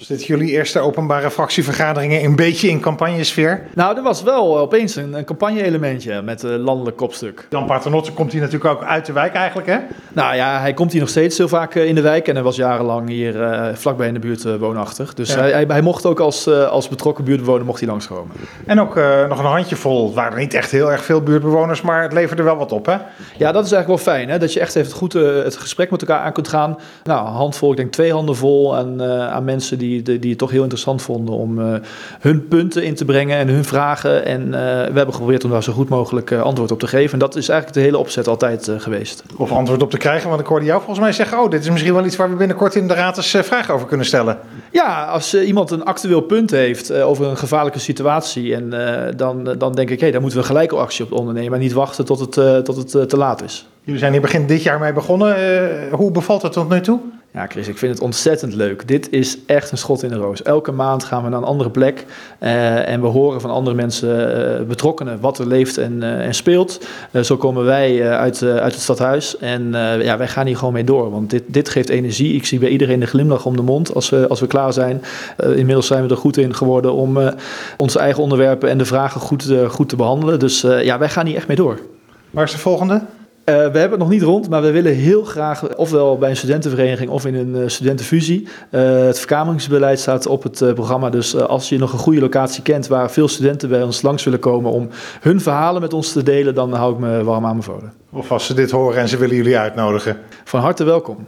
Zitten jullie eerste openbare fractievergaderingen een beetje in campagnesfeer? Nou, er was wel opeens een, een campagne-elementje met een landelijk kopstuk. Jan Paternotte komt hier natuurlijk ook uit de wijk eigenlijk, hè? Nou ja, hij komt hier nog steeds heel vaak eh, in de wijk en hij was jarenlang hier uh, vlakbij in de buurt uh, woonachtig. Dus ja. hij, hij, hij, mocht ook als, als betrokken buurtbewoner mocht hij langskomen. En ook nog een handjevol, het waren niet echt heel erg veel buurtbewoners, maar het leverde wel wat op, hè? Ja, dat is eigenlijk wel fijn, hè? dat je echt even goed het gesprek met elkaar aan kunt gaan. Nou, een handvol, ik denk twee handen vol aan, aan mensen die die, die het toch heel interessant vonden om uh, hun punten in te brengen en hun vragen. En uh, we hebben geprobeerd om daar zo goed mogelijk uh, antwoord op te geven. En dat is eigenlijk de hele opzet altijd geweest. Of antwoord op te krijgen, want ik hoorde jou volgens mij zeggen: Oh, dit is misschien wel iets waar we binnenkort in de raad eens vragen over kunnen stellen. Ja, als iemand een actueel punt heeft over een gevaarlijke situatie, en, dan, dan denk ik: hé, hey, daar moeten we gelijk actie op ondernemen en niet wachten tot het, tot het te laat is. Jullie zijn hier begin dit jaar mee begonnen. hoe bevalt het tot nu toe? Ja, Chris, ik vind het ontzettend leuk. Dit is echt een schot in de roos. Elke maand gaan we naar een andere plek uh, en we horen van andere mensen, uh, betrokkenen, wat er leeft en, uh, en speelt. zo komen wij uit, uit het stadhuis en ja, wij gaan hier gewoon mee door, want dit, dit geeft energie. Ik zie bij iedereen de glimlach om de mond als we, als we klaar zijn. inmiddels zijn we er goed in geworden om onze eigen onderwerpen en de vragen goed, goed te behandelen. Dus ja, wij gaan hier echt mee door. Waar is de volgende? Uh, we hebben het nog niet rond, maar we willen heel graag, ofwel bij een studentenvereniging of in een uh, studentenfusie. Uh, het verkameringsbeleid staat op het programma. Dus als je nog een goede locatie kent waar veel studenten bij ons langs willen komen om hun verhalen met ons te delen, dan hou ik me warm aan bevolen. Of als ze dit horen en ze willen jullie uitnodigen. Van harte welkom.